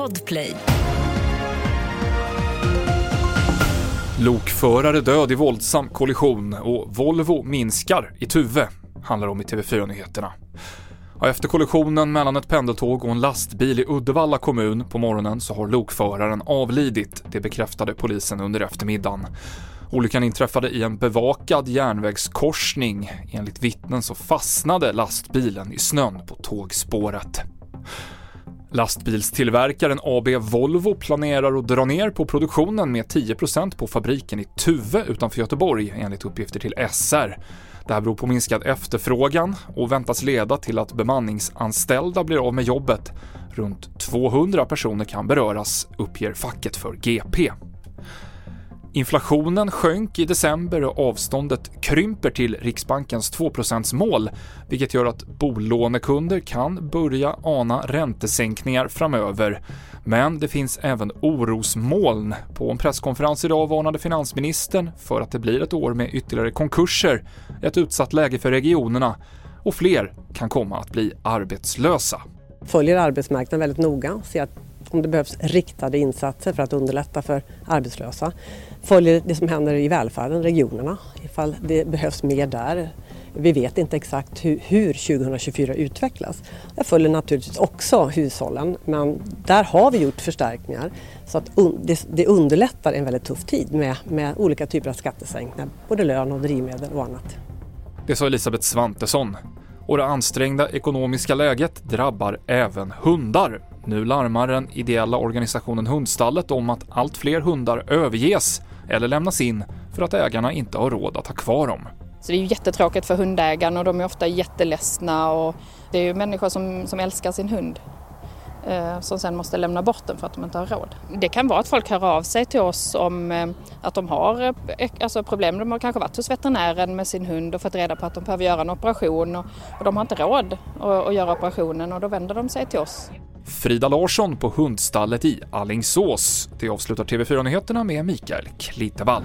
Podplay. Lokförare död i våldsam kollision och Volvo minskar i Tuve, handlar om i TV4-nyheterna. Efter kollisionen mellan ett pendeltåg och en lastbil i Uddevalla kommun på morgonen så har lokföraren avlidit, det bekräftade polisen under eftermiddagen. Olyckan inträffade i en bevakad järnvägskorsning. Enligt vittnen så fastnade lastbilen i snön på tågspåret. Lastbilstillverkaren AB Volvo planerar att dra ner på produktionen med 10% på fabriken i Tuve utanför Göteborg enligt uppgifter till SR. Det här beror på minskad efterfrågan och väntas leda till att bemanningsanställda blir av med jobbet. Runt 200 personer kan beröras, uppger facket för GP. Inflationen sjönk i december och avståndet krymper till Riksbankens 2% mål, vilket gör att bolånekunder kan börja ana räntesänkningar framöver. Men det finns även orosmoln. På en presskonferens idag varnade finansministern för att det blir ett år med ytterligare konkurser, ett utsatt läge för regionerna och fler kan komma att bli arbetslösa. Följer arbetsmarknaden väldigt noga, ser att om det behövs riktade insatser för att underlätta för arbetslösa. Följer det som händer i välfärden, regionerna, ifall det behövs mer där. Vi vet inte exakt hur, hur 2024 utvecklas. Jag följer naturligtvis också hushållen men där har vi gjort förstärkningar så att un, det, det, underlättar en väldigt tuff tid med, med olika typer av skattesänkningar, både lön och drivmedel och annat. Det sa Elisabeth Svantesson. Och det ansträngda ekonomiska läget drabbar även hundar. Nu larmar den ideella organisationen Hundstallet om att allt fler hundar överges eller lämnas in för att ägarna inte har råd att ha kvar dem. Så det är ju jättetråkigt för hundägarna och de är ofta jätteledsna och det är ju människor som, som älskar sin hund eh, som sen måste lämna bort den för att de inte har råd. Det kan vara att folk hör av sig till oss om eh, att de har eh, alltså problem. De har kanske varit hos veterinären med sin hund och fått reda på att de behöver göra en operation och, och de har inte råd att, att göra operationen och då vänder de sig till oss. Frida Larsson på hundstallet i Allingsås. Det avslutar TV4-nyheterna med Mikael Klitevall.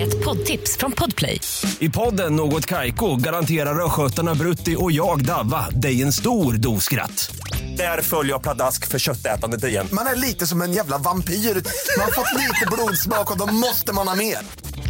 Ett poddtips från Podplay. I podden Något Kaiko garanterar östgötarna Brutti och jag, Davva, dig en stor dos skratt. Där följer jag pladask för köttätandet igen. Man är lite som en jävla vampyr. Man har fått lite blodsmak och då måste man ha mer.